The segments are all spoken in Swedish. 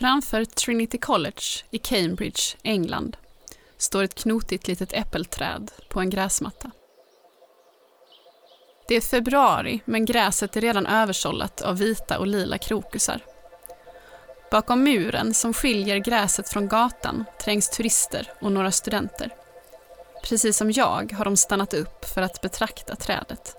Framför Trinity College i Cambridge, England, står ett knotigt litet äppelträd på en gräsmatta. Det är februari, men gräset är redan översållat av vita och lila krokusar. Bakom muren som skiljer gräset från gatan trängs turister och några studenter. Precis som jag har de stannat upp för att betrakta trädet.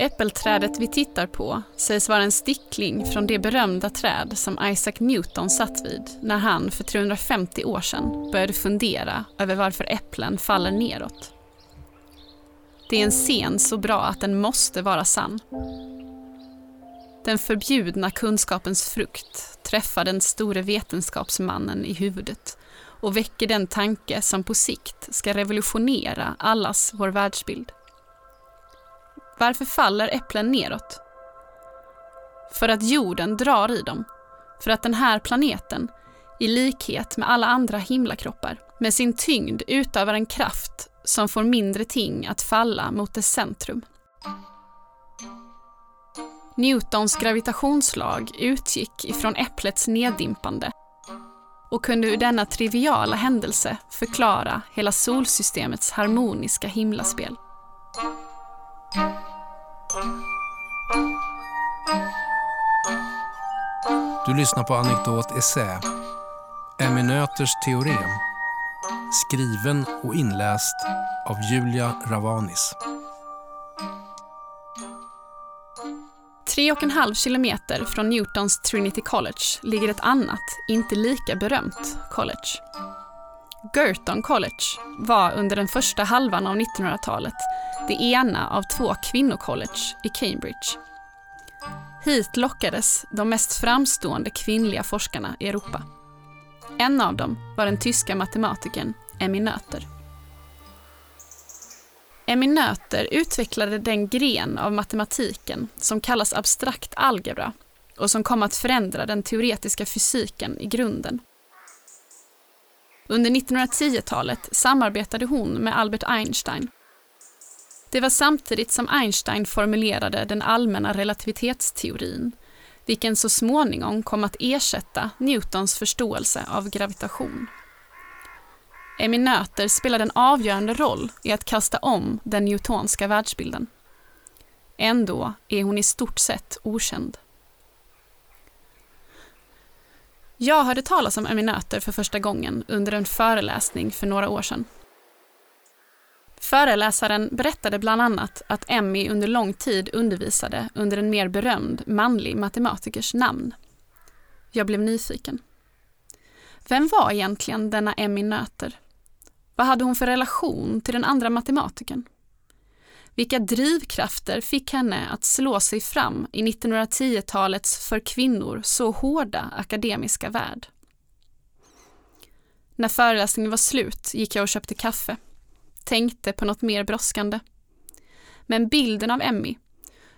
Äppelträdet vi tittar på sägs vara en stickling från det berömda träd som Isaac Newton satt vid när han för 350 år sedan började fundera över varför äpplen faller neråt. Det är en scen så bra att den måste vara sann. Den förbjudna kunskapens frukt träffar den store vetenskapsmannen i huvudet och väcker den tanke som på sikt ska revolutionera allas vår världsbild. Varför faller äpplen neråt? För att jorden drar i dem. För att den här planeten, i likhet med alla andra himlakroppar, med sin tyngd utövar en kraft som får mindre ting att falla mot dess centrum. Newtons gravitationslag utgick ifrån äpplets neddimpande och kunde ur denna triviala händelse förklara hela solsystemets harmoniska himlaspel. Du lyssnar på Anekdot Essä, Emmy Nöters teorem, skriven och inläst av Julia Ravanis. Tre och en halv kilometer från Newtons Trinity College ligger ett annat, inte lika berömt, college. Girton College var under den första halvan av 1900-talet det ena av två kvinnocollege i Cambridge. Hit lockades de mest framstående kvinnliga forskarna i Europa. En av dem var den tyska matematikern Emmy Noether. Emmy Noether utvecklade den gren av matematiken som kallas abstrakt algebra och som kom att förändra den teoretiska fysiken i grunden. Under 1910-talet samarbetade hon med Albert Einstein. Det var samtidigt som Einstein formulerade den allmänna relativitetsteorin, vilken så småningom kom att ersätta Newtons förståelse av gravitation. Emmy Noether spelade en avgörande roll i att kasta om den newtonska världsbilden. Ändå är hon i stort sett okänd. Jag hörde talas om Emmy för första gången under en föreläsning för några år sedan. Föreläsaren berättade bland annat att Emmy under lång tid undervisade under en mer berömd manlig matematikers namn. Jag blev nyfiken. Vem var egentligen denna Emmy Nöter? Vad hade hon för relation till den andra matematikern? Vilka drivkrafter fick henne att slå sig fram i 1910-talets för kvinnor så hårda akademiska värld? När föreläsningen var slut gick jag och köpte kaffe. Tänkte på något mer brådskande. Men bilden av Emmy,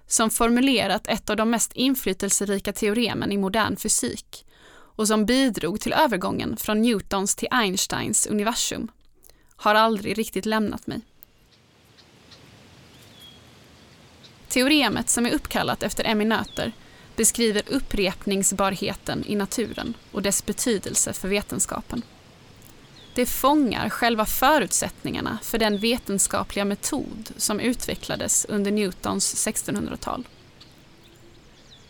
som formulerat ett av de mest inflytelserika teoremen i modern fysik och som bidrog till övergången från Newtons till Einsteins universum, har aldrig riktigt lämnat mig. Teoremet som är uppkallat efter Emmy Noether beskriver upprepningsbarheten i naturen och dess betydelse för vetenskapen. Det fångar själva förutsättningarna för den vetenskapliga metod som utvecklades under Newtons 1600-tal.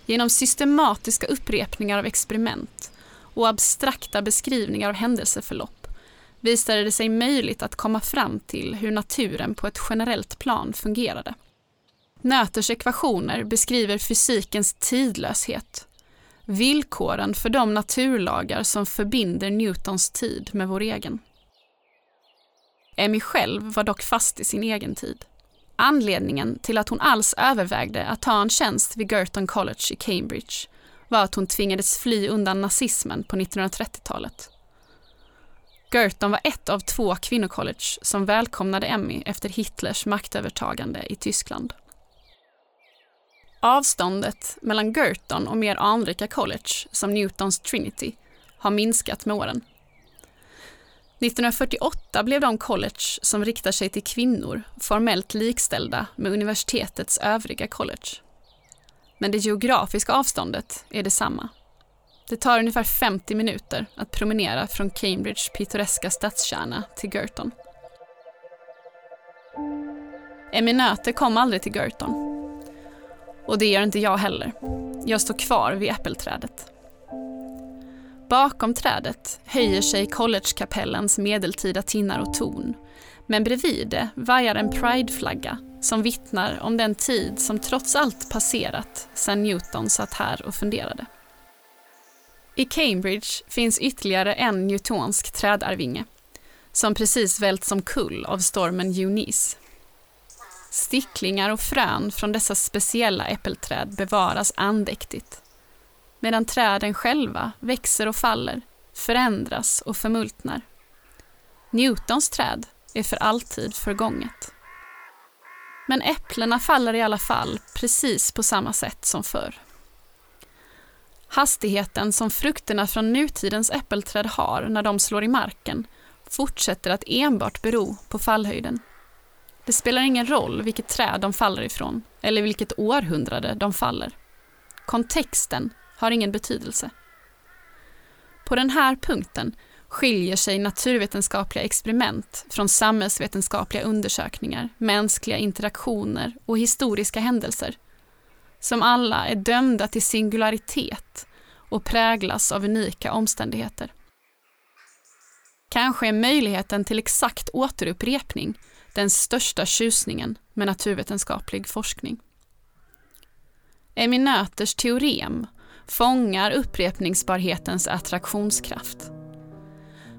Genom systematiska upprepningar av experiment och abstrakta beskrivningar av händelseförlopp visade det sig möjligt att komma fram till hur naturen på ett generellt plan fungerade. Nöters ekvationer beskriver fysikens tidlöshet, villkoren för de naturlagar som förbinder Newtons tid med vår egen. Emmy själv var dock fast i sin egen tid. Anledningen till att hon alls övervägde att ta en tjänst vid Girton College i Cambridge var att hon tvingades fly undan nazismen på 1930-talet. Girton var ett av två kvinnocollege som välkomnade Emmy efter Hitlers maktövertagande i Tyskland. Avståndet mellan Girton och mer anrika college, som Newtons Trinity, har minskat med åren. 1948 blev de college som riktar sig till kvinnor formellt likställda med universitetets övriga college. Men det geografiska avståndet är detsamma. Det tar ungefär 50 minuter att promenera från Cambridges pittoreska stadskärna till Girton. Eminöter kom aldrig till Girton. Och det gör inte jag heller. Jag står kvar vid äppelträdet. Bakom trädet höjer sig collegekapellens medeltida tinnar och torn. Men bredvid det vajar en prideflagga som vittnar om den tid som trots allt passerat sedan Newton satt här och funderade. I Cambridge finns ytterligare en newtonsk trädarvinge som precis välts omkull av stormen Eunice. Sticklingar och frön från dessa speciella äppelträd bevaras andäktigt medan träden själva växer och faller, förändras och förmultnar. Newtons träd är för alltid förgånget. Men äpplena faller i alla fall precis på samma sätt som förr. Hastigheten som frukterna från nutidens äppelträd har när de slår i marken fortsätter att enbart bero på fallhöjden. Det spelar ingen roll vilket träd de faller ifrån eller vilket århundrade de faller. Kontexten har ingen betydelse. På den här punkten skiljer sig naturvetenskapliga experiment från samhällsvetenskapliga undersökningar, mänskliga interaktioner och historiska händelser, som alla är dömda till singularitet och präglas av unika omständigheter. Kanske är möjligheten till exakt återupprepning den största tjusningen med naturvetenskaplig forskning. Eminöters teorem fångar upprepningsbarhetens attraktionskraft.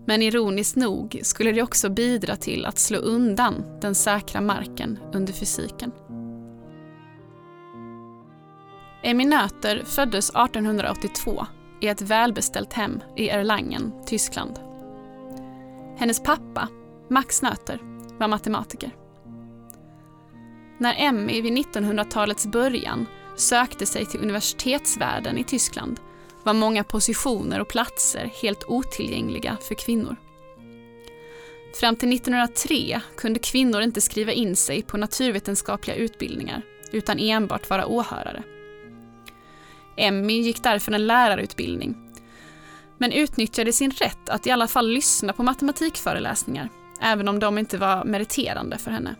Men ironiskt nog skulle det också bidra till att slå undan den säkra marken under fysiken. Eminöter föddes 1882 i ett välbeställt hem i Erlangen, Tyskland. Hennes pappa, Max Nöter, var matematiker. När Emmy vid 1900-talets början sökte sig till universitetsvärlden i Tyskland var många positioner och platser helt otillgängliga för kvinnor. Fram till 1903 kunde kvinnor inte skriva in sig på naturvetenskapliga utbildningar utan enbart vara åhörare. Emmy gick därför en lärarutbildning men utnyttjade sin rätt att i alla fall lyssna på matematikföreläsningar även om de inte var meriterande för henne.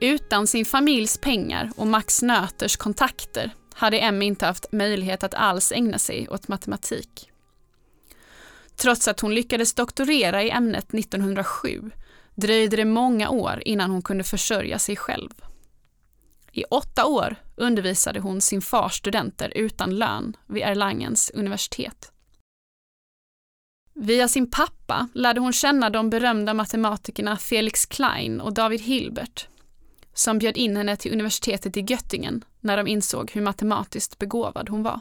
Utan sin familjs pengar och Max Nöters kontakter hade Emmy inte haft möjlighet att alls ägna sig åt matematik. Trots att hon lyckades doktorera i ämnet 1907 dröjde det många år innan hon kunde försörja sig själv. I åtta år undervisade hon sin fars studenter utan lön vid Erlangens universitet. Via sin pappa lärde hon känna de berömda matematikerna Felix Klein och David Hilbert som bjöd in henne till universitetet i Göttingen när de insåg hur matematiskt begåvad hon var.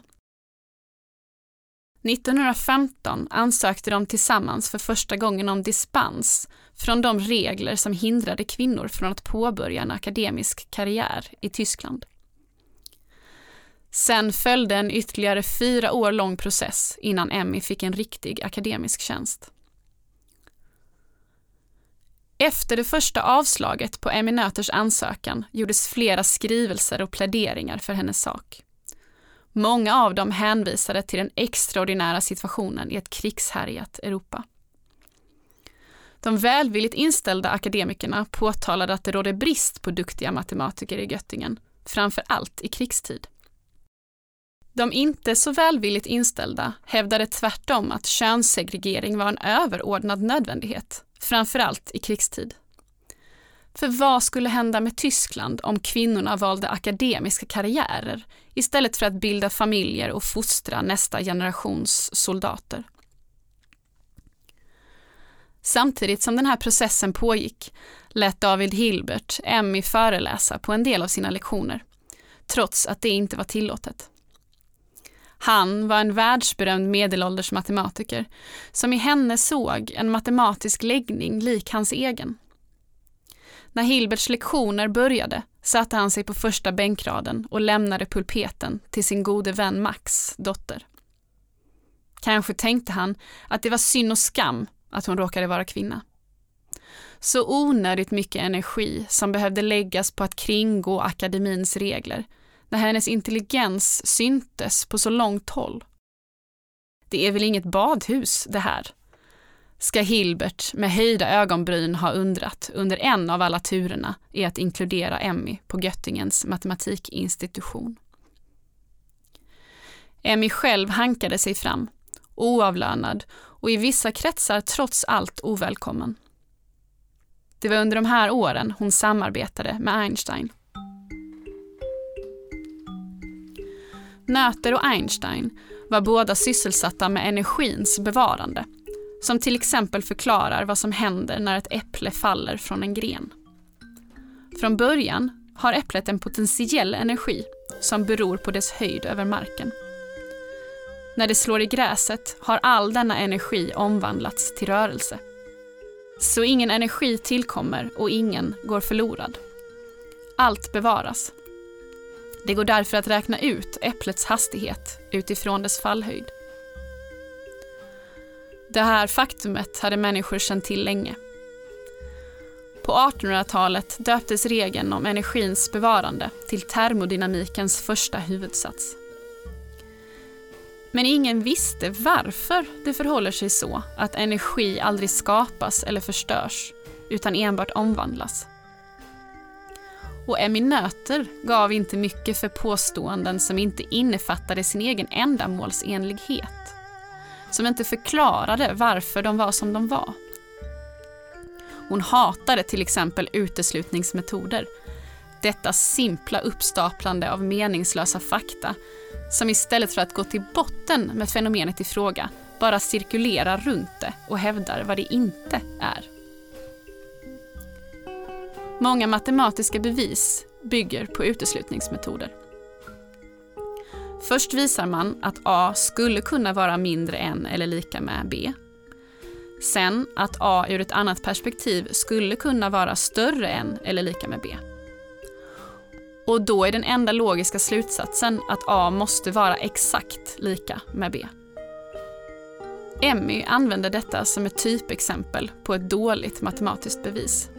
1915 ansökte de tillsammans för första gången om dispens från de regler som hindrade kvinnor från att påbörja en akademisk karriär i Tyskland. Sen följde en ytterligare fyra år lång process innan Emmy fick en riktig akademisk tjänst. Efter det första avslaget på Emmy Nöters ansökan gjordes flera skrivelser och pläderingar för hennes sak. Många av dem hänvisade till den extraordinära situationen i ett krigshärjat Europa. De välvilligt inställda akademikerna påtalade att det rådde brist på duktiga matematiker i Göttingen, framför allt i krigstid. De inte så välvilligt inställda hävdade tvärtom att könssegregering var en överordnad nödvändighet, framförallt i krigstid. För vad skulle hända med Tyskland om kvinnorna valde akademiska karriärer istället för att bilda familjer och fostra nästa generations soldater? Samtidigt som den här processen pågick lät David Hilbert Emmy föreläsa på en del av sina lektioner, trots att det inte var tillåtet. Han var en världsberömd medelålders matematiker som i henne såg en matematisk läggning lik hans egen. När Hilberts lektioner började satte han sig på första bänkraden och lämnade pulpeten till sin gode vän Max dotter. Kanske tänkte han att det var synd och skam att hon råkade vara kvinna. Så onödigt mycket energi som behövde läggas på att kringgå akademins regler när hennes intelligens syntes på så långt håll. Det är väl inget badhus det här? Ska Hilbert med höjda ögonbryn ha undrat under en av alla turerna i att inkludera Emmy på Göttingens matematikinstitution. Emmy själv hankade sig fram, oavlönad och i vissa kretsar trots allt ovälkommen. Det var under de här åren hon samarbetade med Einstein. Noether och Einstein var båda sysselsatta med energins bevarande, som till exempel förklarar vad som händer när ett äpple faller från en gren. Från början har äpplet en potentiell energi som beror på dess höjd över marken. När det slår i gräset har all denna energi omvandlats till rörelse. Så ingen energi tillkommer och ingen går förlorad. Allt bevaras. Det går därför att räkna ut äpplets hastighet utifrån dess fallhöjd. Det här faktumet hade människor känt till länge. På 1800-talet döptes regeln om energins bevarande till termodynamikens första huvudsats. Men ingen visste varför det förhåller sig så att energi aldrig skapas eller förstörs, utan enbart omvandlas. Och Emmy Nöter gav inte mycket för påståenden som inte innefattade sin egen ändamålsenlighet. Som inte förklarade varför de var som de var. Hon hatade till exempel uteslutningsmetoder. Detta simpla uppstaplande av meningslösa fakta som istället för att gå till botten med fenomenet i fråga bara cirkulerar runt det och hävdar vad det inte är. Många matematiska bevis bygger på uteslutningsmetoder. Först visar man att A skulle kunna vara mindre än eller lika med B. Sen att A ur ett annat perspektiv skulle kunna vara större än eller lika med B. Och då är den enda logiska slutsatsen att A måste vara exakt lika med B. Emmy använder detta som ett typexempel på ett dåligt matematiskt bevis.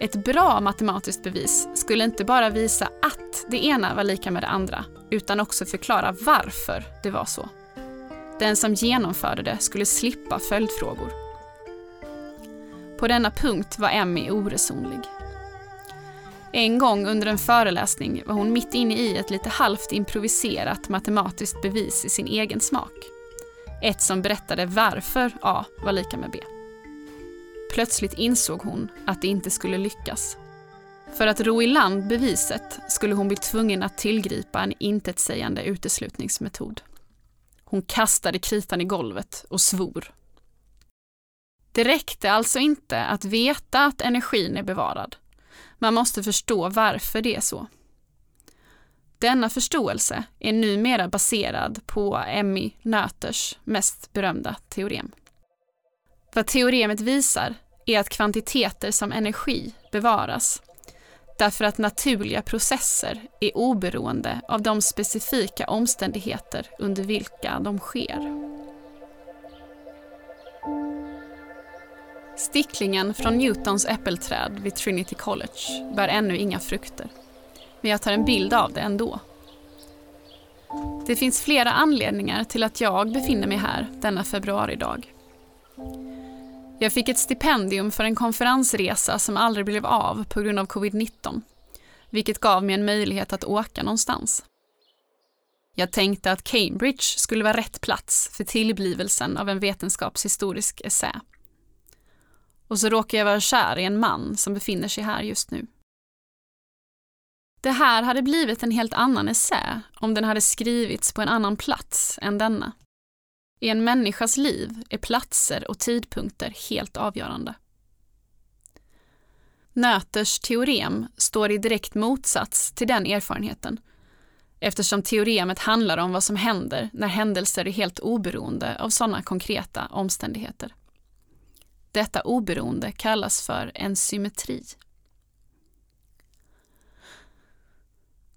Ett bra matematiskt bevis skulle inte bara visa att det ena var lika med det andra, utan också förklara varför det var så. Den som genomförde det skulle slippa följdfrågor. På denna punkt var Emmy oresonlig. En gång under en föreläsning var hon mitt inne i ett lite halvt improviserat matematiskt bevis i sin egen smak. Ett som berättade varför A var lika med B. Plötsligt insåg hon att det inte skulle lyckas. För att ro i land beviset skulle hon bli tvungen att tillgripa en intetsägande uteslutningsmetod. Hon kastade kritan i golvet och svor. Det räckte alltså inte att veta att energin är bevarad. Man måste förstå varför det är så. Denna förståelse är numera baserad på Emmy Noethers mest berömda teorem. Vad teoremet visar är att kvantiteter som energi bevaras därför att naturliga processer är oberoende av de specifika omständigheter under vilka de sker. Sticklingen från Newtons äppelträd vid Trinity College bär ännu inga frukter. Men jag tar en bild av det ändå. Det finns flera anledningar till att jag befinner mig här denna februaridag. Jag fick ett stipendium för en konferensresa som aldrig blev av på grund av covid-19, vilket gav mig en möjlighet att åka någonstans. Jag tänkte att Cambridge skulle vara rätt plats för tillblivelsen av en vetenskapshistorisk essä. Och så råkar jag vara kär i en man som befinner sig här just nu. Det här hade blivit en helt annan essä om den hade skrivits på en annan plats än denna. I en människas liv är platser och tidpunkter helt avgörande. Nöters teorem står i direkt motsats till den erfarenheten eftersom teoremet handlar om vad som händer när händelser är helt oberoende av sådana konkreta omständigheter. Detta oberoende kallas för en symmetri.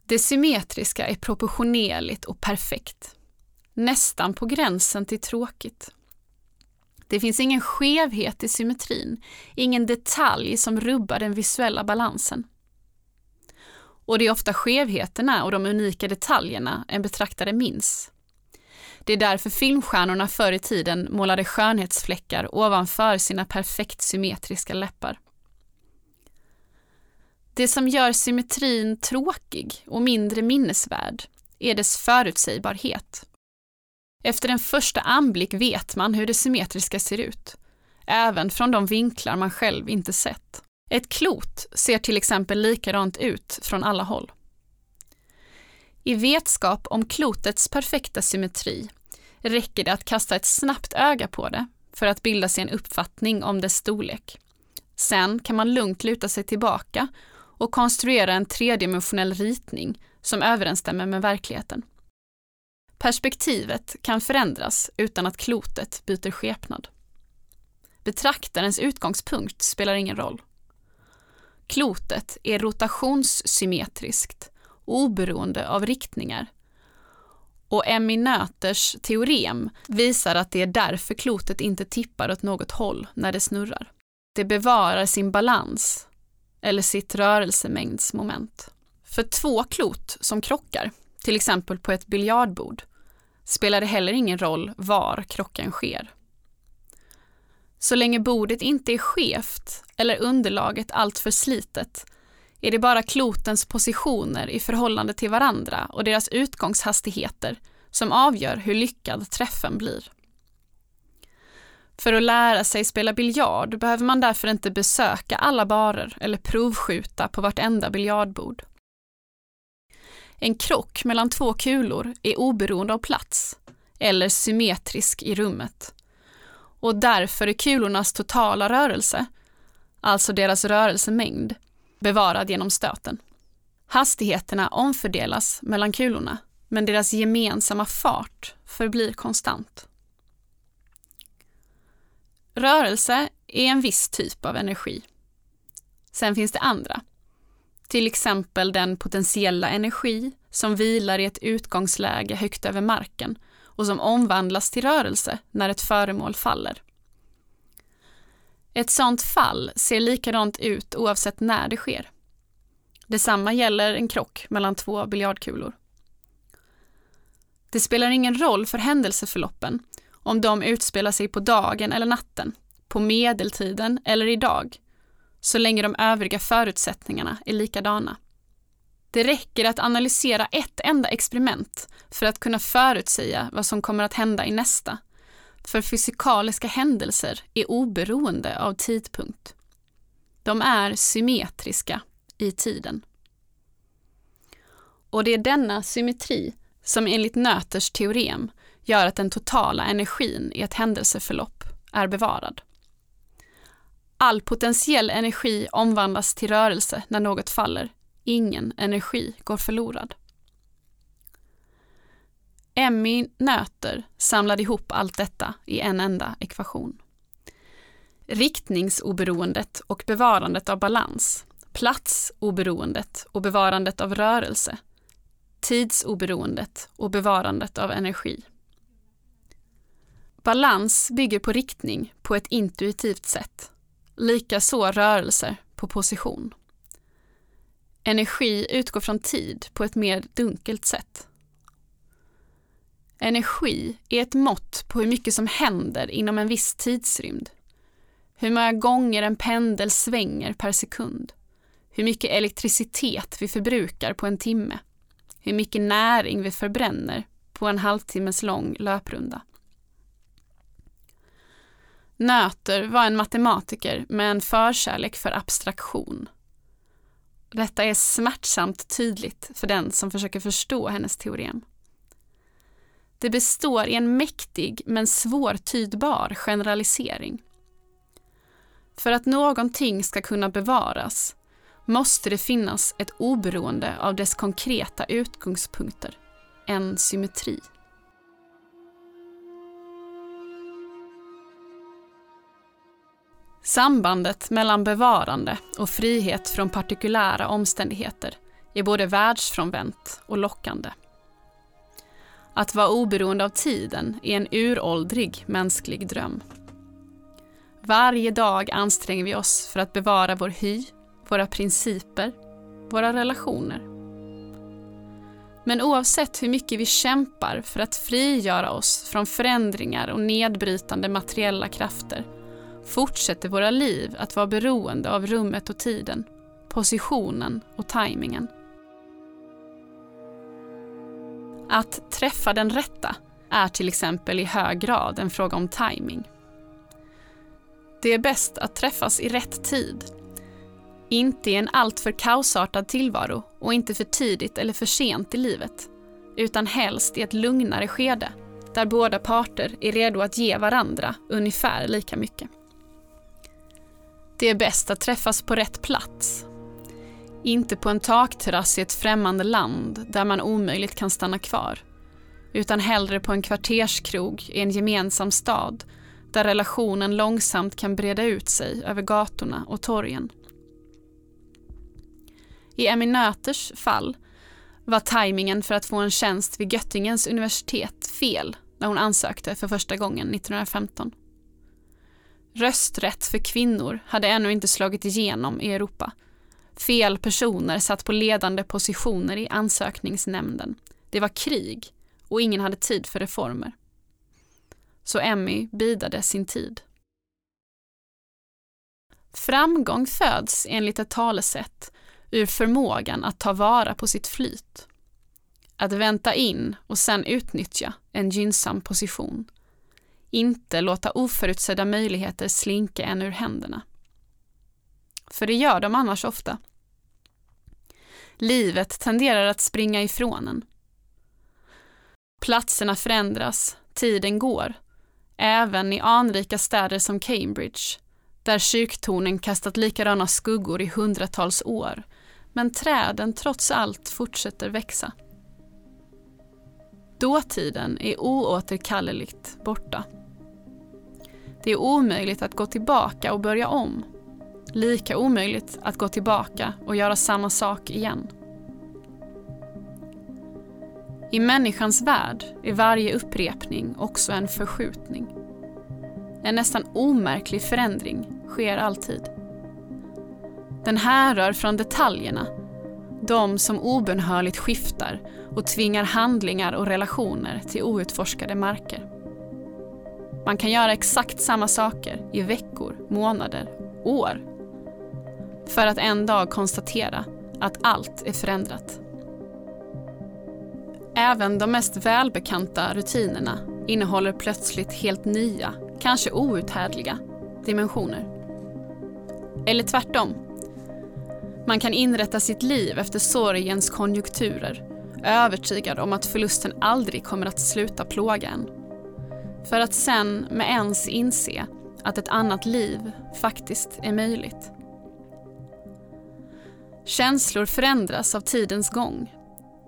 Det symmetriska är proportionerligt och perfekt nästan på gränsen till tråkigt. Det finns ingen skevhet i symmetrin, ingen detalj som rubbar den visuella balansen. Och det är ofta skevheterna och de unika detaljerna en betraktare minns. Det är därför filmstjärnorna förr i tiden målade skönhetsfläckar ovanför sina perfekt symmetriska läppar. Det som gör symmetrin tråkig och mindre minnesvärd är dess förutsägbarhet. Efter en första anblick vet man hur det symmetriska ser ut, även från de vinklar man själv inte sett. Ett klot ser till exempel likadant ut från alla håll. I vetskap om klotets perfekta symmetri räcker det att kasta ett snabbt öga på det för att bilda sig en uppfattning om dess storlek. Sen kan man lugnt luta sig tillbaka och konstruera en tredimensionell ritning som överensstämmer med verkligheten. Perspektivet kan förändras utan att klotet byter skepnad. Betraktarens utgångspunkt spelar ingen roll. Klotet är rotationssymmetriskt, oberoende av riktningar. Och Emmy Nöters teorem visar att det är därför klotet inte tippar åt något håll när det snurrar. Det bevarar sin balans, eller sitt rörelsemängdsmoment. För två klot som krockar, till exempel på ett biljardbord, spelar det heller ingen roll var krocken sker. Så länge bordet inte är skevt eller underlaget alltför slitet är det bara klotens positioner i förhållande till varandra och deras utgångshastigheter som avgör hur lyckad träffen blir. För att lära sig spela biljard behöver man därför inte besöka alla barer eller provskjuta på vartenda biljardbord. En krock mellan två kulor är oberoende av plats eller symmetrisk i rummet. Och därför är kulornas totala rörelse, alltså deras rörelsemängd, bevarad genom stöten. Hastigheterna omfördelas mellan kulorna, men deras gemensamma fart förblir konstant. Rörelse är en viss typ av energi. Sen finns det andra. Till exempel den potentiella energi som vilar i ett utgångsläge högt över marken och som omvandlas till rörelse när ett föremål faller. Ett sådant fall ser likadant ut oavsett när det sker. Detsamma gäller en krock mellan två biljardkulor. Det spelar ingen roll för händelseförloppen om de utspelar sig på dagen eller natten, på medeltiden eller idag, så länge de övriga förutsättningarna är likadana. Det räcker att analysera ett enda experiment för att kunna förutsäga vad som kommer att hända i nästa. För fysikaliska händelser är oberoende av tidpunkt. De är symmetriska i tiden. Och det är denna symmetri som enligt Nöters teorem gör att den totala energin i ett händelseförlopp är bevarad. All potentiell energi omvandlas till rörelse när något faller. Ingen energi går förlorad. Emmy Nöter samlade ihop allt detta i en enda ekvation. Riktningsoberoendet och bevarandet av balans, platsoberoendet och bevarandet av rörelse, tidsoberoendet och bevarandet av energi. Balans bygger på riktning på ett intuitivt sätt. Likaså rörelser på position. Energi utgår från tid på ett mer dunkelt sätt. Energi är ett mått på hur mycket som händer inom en viss tidsrymd. Hur många gånger en pendel svänger per sekund. Hur mycket elektricitet vi förbrukar på en timme. Hur mycket näring vi förbränner på en halvtimmes lång löprunda. Nöter var en matematiker med en förkärlek för abstraktion. Detta är smärtsamt tydligt för den som försöker förstå hennes teorem. Det består i en mäktig men svårtydbar generalisering. För att någonting ska kunna bevaras måste det finnas ett oberoende av dess konkreta utgångspunkter, en symmetri. Sambandet mellan bevarande och frihet från partikulära omständigheter är både världsfrånvänt och lockande. Att vara oberoende av tiden är en uråldrig mänsklig dröm. Varje dag anstränger vi oss för att bevara vår hy, våra principer, våra relationer. Men oavsett hur mycket vi kämpar för att frigöra oss från förändringar och nedbrytande materiella krafter fortsätter våra liv att vara beroende av rummet och tiden, positionen och tajmingen. Att träffa den rätta är till exempel i hög grad en fråga om timing. Det är bäst att träffas i rätt tid. Inte i en alltför kaosartad tillvaro och inte för tidigt eller för sent i livet. Utan helst i ett lugnare skede där båda parter är redo att ge varandra ungefär lika mycket. Det är bäst att träffas på rätt plats. Inte på en takterrass i ett främmande land där man omöjligt kan stanna kvar. Utan hellre på en kvarterskrog i en gemensam stad där relationen långsamt kan breda ut sig över gatorna och torgen. I Emmy Nöters fall var tajmingen för att få en tjänst vid Göttingens universitet fel när hon ansökte för första gången 1915. Rösträtt för kvinnor hade ännu inte slagit igenom i Europa. Fel personer satt på ledande positioner i ansökningsnämnden. Det var krig och ingen hade tid för reformer. Så Emmy bidade sin tid. Framgång föds enligt ett talesätt ur förmågan att ta vara på sitt flyt. Att vänta in och sen utnyttja en gynnsam position. Inte låta oförutsedda möjligheter slinka en ur händerna. För det gör de annars ofta. Livet tenderar att springa ifrån en. Platserna förändras, tiden går. Även i anrika städer som Cambridge, där kyrktornen kastat likadana skuggor i hundratals år, men träden trots allt fortsätter växa. Dåtiden är oåterkalleligt borta. Det är omöjligt att gå tillbaka och börja om. Lika omöjligt att gå tillbaka och göra samma sak igen. I människans värld är varje upprepning också en förskjutning. En nästan omärklig förändring sker alltid. Den härrör från detaljerna, de som obönhörligt skiftar och tvingar handlingar och relationer till outforskade marker. Man kan göra exakt samma saker i veckor, månader, år. För att en dag konstatera att allt är förändrat. Även de mest välbekanta rutinerna innehåller plötsligt helt nya, kanske outhärdliga, dimensioner. Eller tvärtom. Man kan inrätta sitt liv efter sorgens konjunkturer, övertygad om att förlusten aldrig kommer att sluta plåga en. För att sen med ens inse att ett annat liv faktiskt är möjligt. Känslor förändras av tidens gång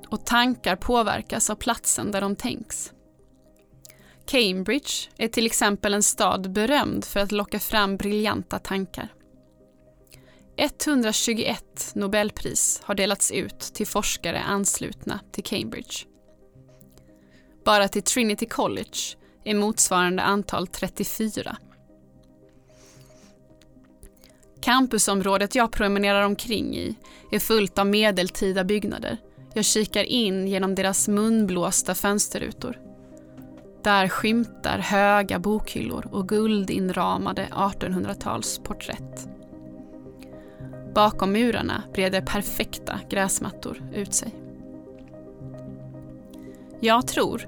och tankar påverkas av platsen där de tänks. Cambridge är till exempel en stad berömd för att locka fram briljanta tankar. 121 Nobelpris har delats ut till forskare anslutna till Cambridge. Bara till Trinity College är motsvarande antal 34. Campusområdet jag promenerar omkring i är fullt av medeltida byggnader. Jag kikar in genom deras munblåsta fönsterrutor. Där skymtar höga bokhyllor och guldinramade 1800-talsporträtt. Bakom murarna breder perfekta gräsmattor ut sig. Jag tror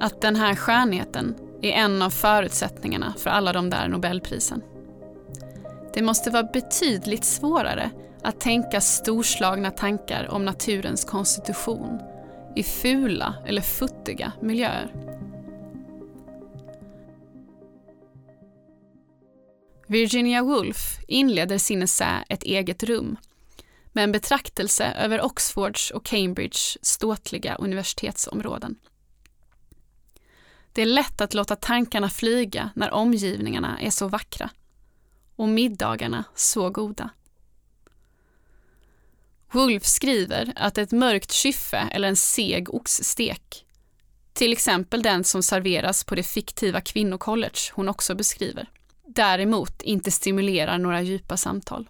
att den här skönheten är en av förutsättningarna för alla de där Nobelprisen. Det måste vara betydligt svårare att tänka storslagna tankar om naturens konstitution i fula eller futtiga miljöer. Virginia Woolf inleder sin essä Ett eget rum med en betraktelse över Oxfords och Cambridges ståtliga universitetsområden. Det är lätt att låta tankarna flyga när omgivningarna är så vackra och middagarna så goda. Wolf skriver att ett mörkt kyffe eller en seg oxstek, till exempel den som serveras på det fiktiva kvinnocollege hon också beskriver, däremot inte stimulerar några djupa samtal.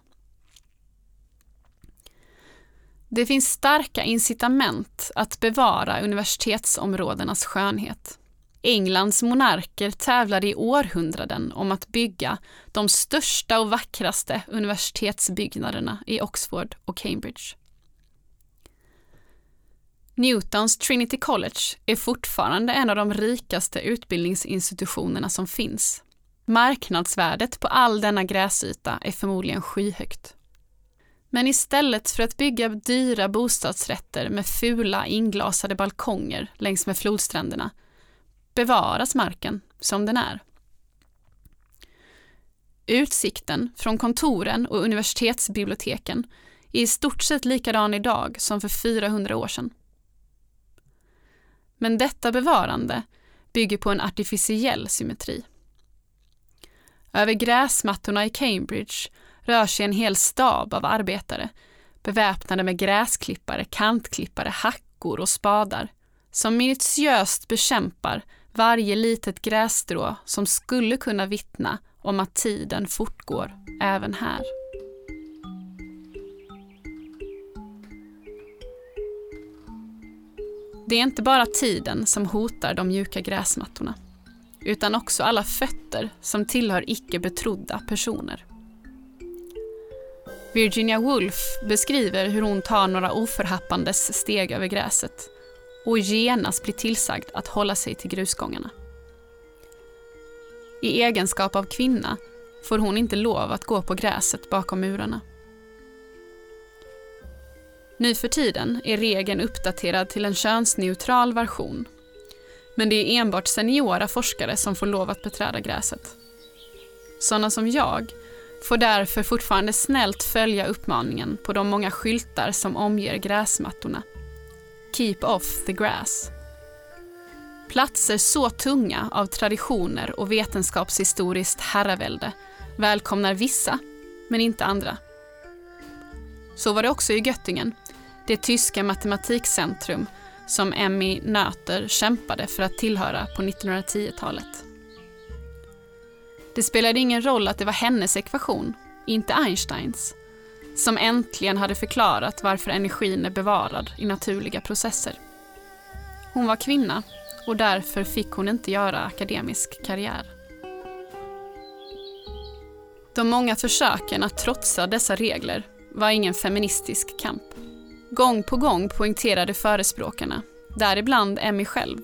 Det finns starka incitament att bevara universitetsområdenas skönhet. Englands monarker tävlade i århundraden om att bygga de största och vackraste universitetsbyggnaderna i Oxford och Cambridge. Newtons Trinity College är fortfarande en av de rikaste utbildningsinstitutionerna som finns. Marknadsvärdet på all denna gräsyta är förmodligen skyhögt. Men istället för att bygga dyra bostadsrätter med fula inglasade balkonger längs med flodstränderna bevaras marken som den är. Utsikten från kontoren och universitetsbiblioteken är i stort sett likadan idag som för 400 år sedan. Men detta bevarande bygger på en artificiell symmetri. Över gräsmattorna i Cambridge rör sig en hel stab av arbetare beväpnade med gräsklippare, kantklippare, hackor och spadar som minutiöst bekämpar varje litet grässtrå som skulle kunna vittna om att tiden fortgår även här. Det är inte bara tiden som hotar de mjuka gräsmattorna, utan också alla fötter som tillhör icke betrodda personer. Virginia Woolf beskriver hur hon tar några oförhappandes steg över gräset och genast blir tillsagd att hålla sig till grusgångarna. I egenskap av kvinna får hon inte lov att gå på gräset bakom murarna. Nu för tiden är regeln uppdaterad till en könsneutral version. Men det är enbart seniora forskare som får lov att beträda gräset. Sådana som jag får därför fortfarande snällt följa uppmaningen på de många skyltar som omger gräsmattorna. Keep off the grass. Platser så tunga av traditioner och vetenskapshistoriskt herravälde välkomnar vissa, men inte andra. Så var det också i Göttingen, det tyska matematikcentrum som Emmy Noether kämpade för att tillhöra på 1910-talet. Det spelade ingen roll att det var hennes ekvation, inte Einsteins, som äntligen hade förklarat varför energin är bevarad i naturliga processer. Hon var kvinna och därför fick hon inte göra akademisk karriär. De många försöken att trotsa dessa regler var ingen feministisk kamp. Gång på gång poängterade förespråkarna, däribland Emmy själv,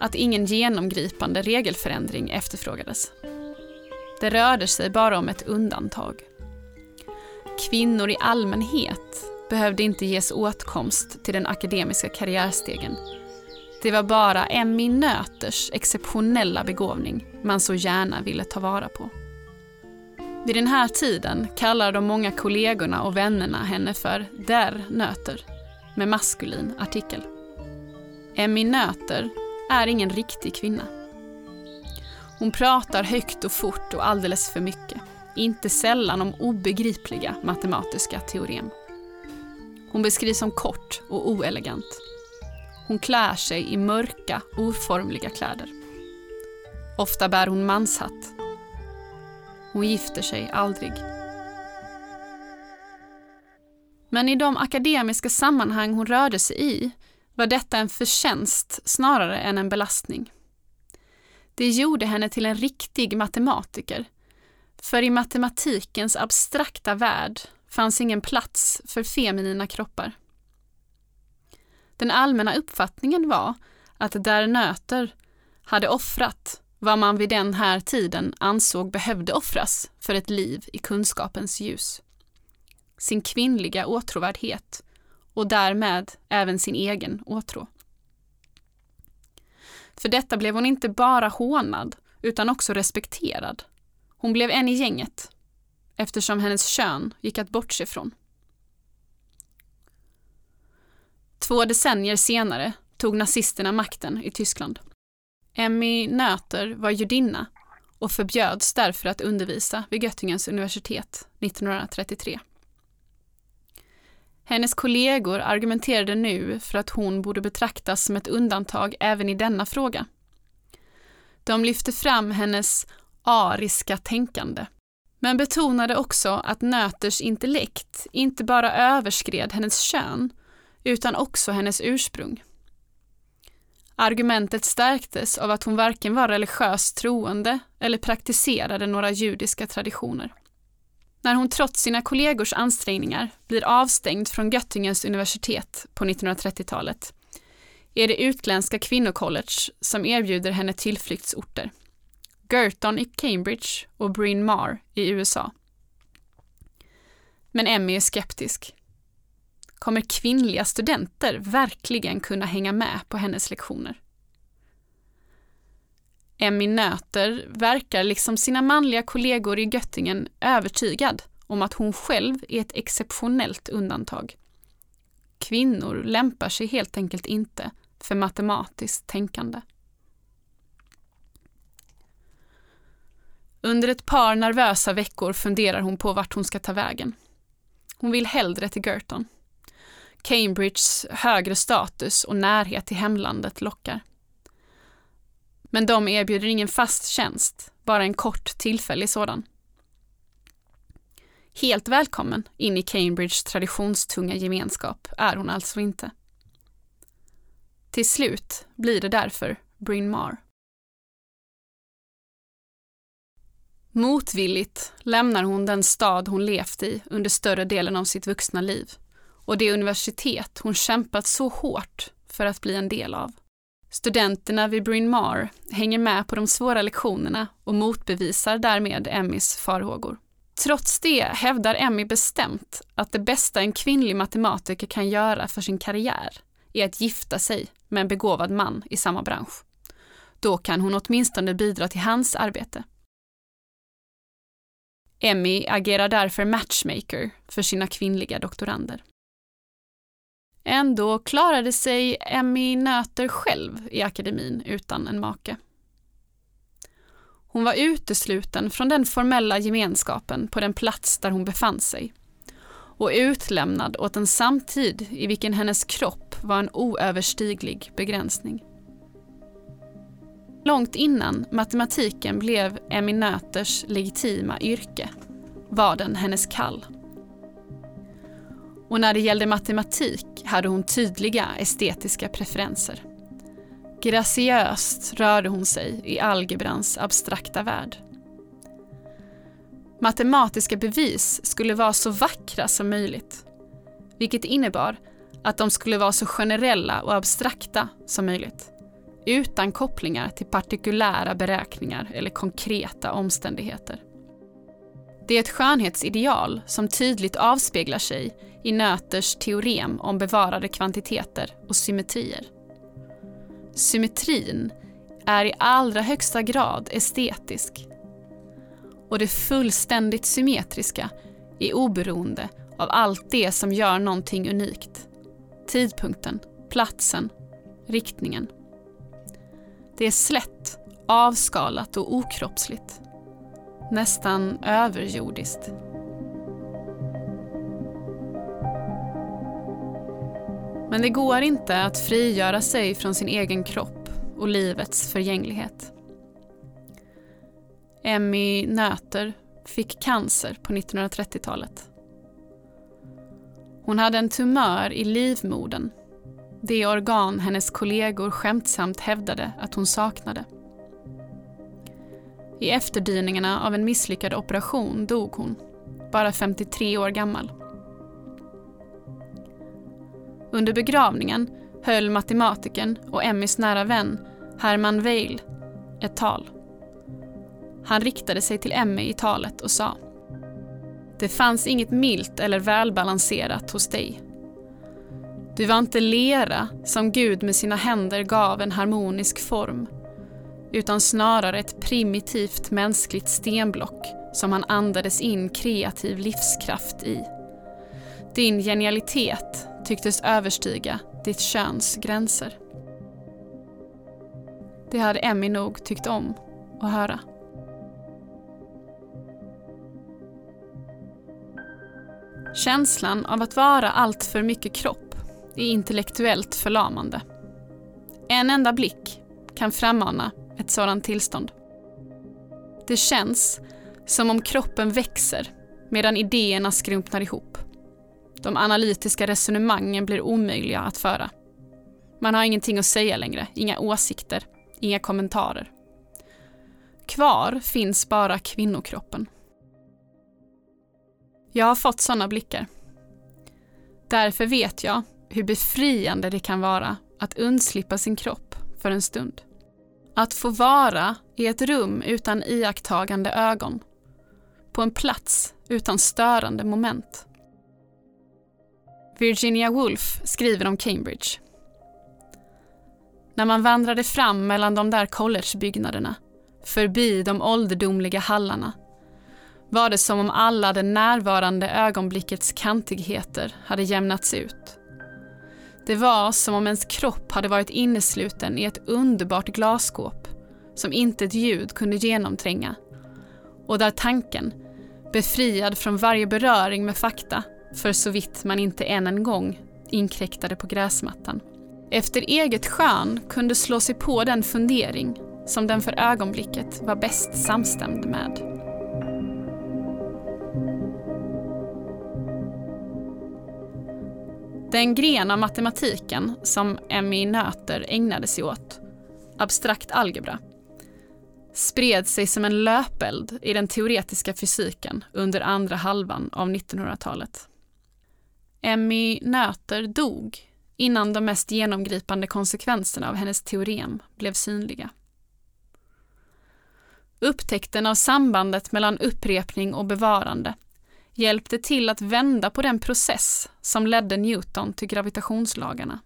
att ingen genomgripande regelförändring efterfrågades. Det rörde sig bara om ett undantag. Kvinnor i allmänhet behövde inte ges åtkomst till den akademiska karriärstegen. Det var bara Emmy Nöters exceptionella begåvning man så gärna ville ta vara på. Vid den här tiden kallar de många kollegorna och vännerna henne för Der Nöter med maskulin artikel. Emmy Nöter är ingen riktig kvinna. Hon pratar högt och fort och alldeles för mycket. Inte sällan om obegripliga matematiska teorem. Hon beskrivs som kort och oelegant. Hon klär sig i mörka, oformliga kläder. Ofta bär hon manshatt. Hon gifter sig aldrig. Men i de akademiska sammanhang hon rörde sig i var detta en förtjänst snarare än en belastning. Det gjorde henne till en riktig matematiker. För i matematikens abstrakta värld fanns ingen plats för feminina kroppar. Den allmänna uppfattningen var att där Nöter hade offrat vad man vid den här tiden ansåg behövde offras för ett liv i kunskapens ljus. Sin kvinnliga åtråvärdhet och därmed även sin egen åtrå. För detta blev hon inte bara hånad, utan också respekterad. Hon blev en i gänget, eftersom hennes kön gick att bortse från. Två decennier senare tog nazisterna makten i Tyskland. Emmy Noether var judinna och förbjöds därför att undervisa vid Göttingens universitet 1933. Hennes kollegor argumenterade nu för att hon borde betraktas som ett undantag även i denna fråga. De lyfte fram hennes ariska tänkande, Men betonade också att Nöters intellekt inte bara överskred hennes kön, utan också hennes ursprung. Argumentet stärktes av att hon varken var religiöst troende eller praktiserade några judiska traditioner. När hon trots sina kollegors ansträngningar blir avstängd från Göttingens universitet på 1930-talet är det utländska kvinnocollege som erbjuder henne tillflyktsorter. Girton i Cambridge och Bryn Mawr i USA. Men Emmy är skeptisk. Kommer kvinnliga studenter verkligen kunna hänga med på hennes lektioner? Emmy Nöter verkar liksom sina manliga kollegor i Göttingen övertygad om att hon själv är ett exceptionellt undantag. Kvinnor lämpar sig helt enkelt inte för matematiskt tänkande. Under ett par nervösa veckor funderar hon på vart hon ska ta vägen. Hon vill hellre till Girton. Cambridges högre status och närhet till hemlandet lockar. Men de erbjuder ingen fast tjänst, bara en kort tillfällig sådan. Helt välkommen in i Cambridges traditionstunga gemenskap är hon alltså inte. Till slut blir det därför Bryn Mawr. Motvilligt lämnar hon den stad hon levt i under större delen av sitt vuxna liv och det universitet hon kämpat så hårt för att bli en del av. Studenterna vid Bryn Mawr hänger med på de svåra lektionerna och motbevisar därmed Emmys farhågor. Trots det hävdar Emmy bestämt att det bästa en kvinnlig matematiker kan göra för sin karriär är att gifta sig med en begåvad man i samma bransch. Då kan hon åtminstone bidra till hans arbete. Emmy agerar därför matchmaker för sina kvinnliga doktorander. Ändå klarade sig Emmy Nöter själv i akademin utan en make. Hon var utesluten från den formella gemenskapen på den plats där hon befann sig och utlämnad åt en samtid i vilken hennes kropp var en oöverstiglig begränsning. Långt innan matematiken blev Emmy Nöters legitima yrke var den hennes kall. Och när det gällde matematik hade hon tydliga estetiska preferenser. Graciöst rörde hon sig i algebrans abstrakta värld. Matematiska bevis skulle vara så vackra som möjligt, vilket innebar att de skulle vara så generella och abstrakta som möjligt, utan kopplingar till partikulära beräkningar eller konkreta omständigheter. Det är ett skönhetsideal som tydligt avspeglar sig i Nöters teorem om bevarade kvantiteter och symmetrier. Symmetrin är i allra högsta grad estetisk. Och det fullständigt symmetriska är oberoende av allt det som gör någonting unikt. Tidpunkten, platsen, riktningen. Det är slätt, avskalat och okroppsligt. Nästan överjordiskt. Men det går inte att frigöra sig från sin egen kropp och livets förgänglighet. Emmy Nöter fick cancer på 1930-talet. Hon hade en tumör i livmodern, det organ hennes kollegor skämtsamt hävdade att hon saknade. I efterdyningarna av en misslyckad operation dog hon, bara 53 år gammal. Under begravningen höll matematikern och Emmys nära vän Herman Weil ett tal. Han riktade sig till Emmy i talet och sa Det fanns inget milt eller välbalanserat hos dig. Du var inte lera som Gud med sina händer gav en harmonisk form utan snarare ett primitivt mänskligt stenblock som han andades in kreativ livskraft i. Din genialitet tycktes överstiga ditt köns gränser. Det hade Emmy nog tyckt om att höra. Känslan av att vara allt för mycket kropp är intellektuellt förlamande. En enda blick kan frammana ett sådant tillstånd. Det känns Som om kroppen växer medan idéerna skrumpnar ihop. De analytiska resonemangen blir omöjliga att föra. Man har ingenting att säga längre, inga åsikter, inga kommentarer. Kvar finns bara kvinnokroppen. Jag har fått sådana blickar. Därför vet jag hur befriande det kan vara att undslippa sin kropp för en stund. Att få vara i ett rum utan iakttagande ögon. På en plats utan störande moment. Virginia Woolf skriver om Cambridge. När man vandrade fram mellan de där collegebyggnaderna, förbi de ålderdomliga hallarna, var det som om alla det närvarande ögonblickets kantigheter hade jämnats ut. Det var som om ens kropp hade varit innesluten i ett underbart glasskåp som inte ett ljud kunde genomtränga och där tanken, befriad från varje beröring med fakta, för så vitt man inte än en gång inkräktade på gräsmattan, efter eget skön kunde slå sig på den fundering som den för ögonblicket var bäst samstämd med. Den gren av matematiken som Emmy Noether ägnade sig åt, abstrakt algebra, spred sig som en löpeld i den teoretiska fysiken under andra halvan av 1900-talet. Emmy Noether dog innan de mest genomgripande konsekvenserna av hennes teorem blev synliga. Upptäckten av sambandet mellan upprepning och bevarande hjälpte till att vända på den process som ledde Newton till gravitationslagarna.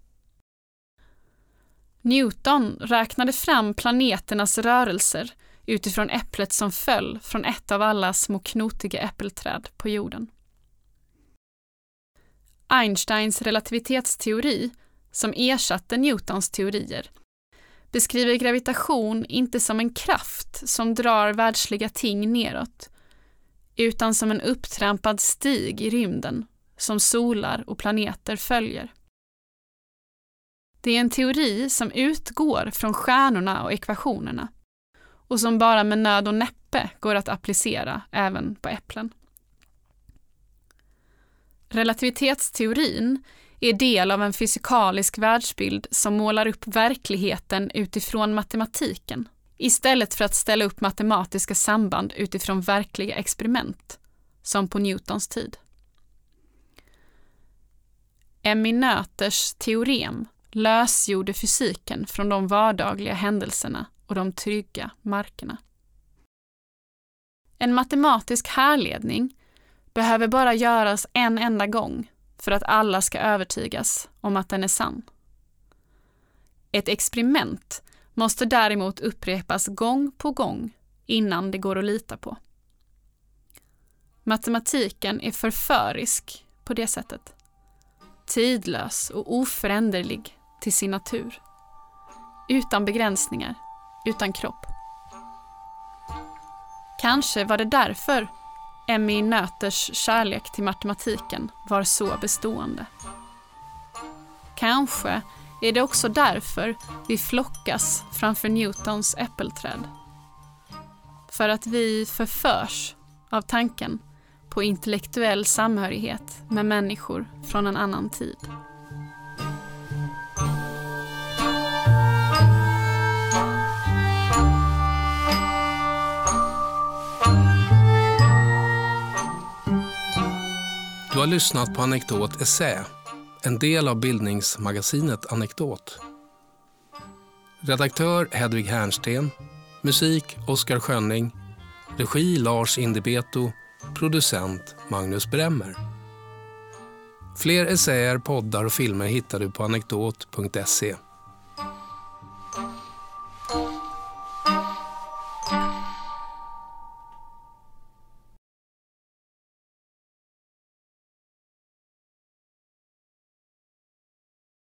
Newton räknade fram planeternas rörelser utifrån äpplet som föll från ett av alla små knotiga äppelträd på jorden. Einsteins relativitetsteori, som ersatte Newtons teorier, beskriver gravitation inte som en kraft som drar världsliga ting neråt, utan som en upptrampad stig i rymden som solar och planeter följer. Det är en teori som utgår från stjärnorna och ekvationerna och som bara med nöd och näppe går att applicera även på äpplen. Relativitetsteorin är del av en fysikalisk världsbild som målar upp verkligheten utifrån matematiken istället för att ställa upp matematiska samband utifrån verkliga experiment, som på Newtons tid. Emmy Noethers teorem lösgjorde fysiken från de vardagliga händelserna och de trygga markerna. En matematisk härledning behöver bara göras en enda gång för att alla ska övertygas om att den är sann. Ett experiment måste däremot upprepas gång på gång innan det går att lita på. Matematiken är förförisk på det sättet. Tidlös och oföränderlig till sin natur. Utan begränsningar, utan kropp. Kanske var det därför Emmy Nöters kärlek till matematiken var så bestående. Kanske är det också därför vi flockas framför Newtons äppelträd. För att vi förförs av tanken på intellektuell samhörighet med människor från en annan tid. Du har lyssnat på Anekdot Essä en del av bildningsmagasinet Anekdot. Redaktör Hedvig Hernsten, Musik Oskar Schönning. Regi Lars Indibeto. Producent Magnus Bremmer. Fler essäer, poddar och filmer hittar du på anekdot.se.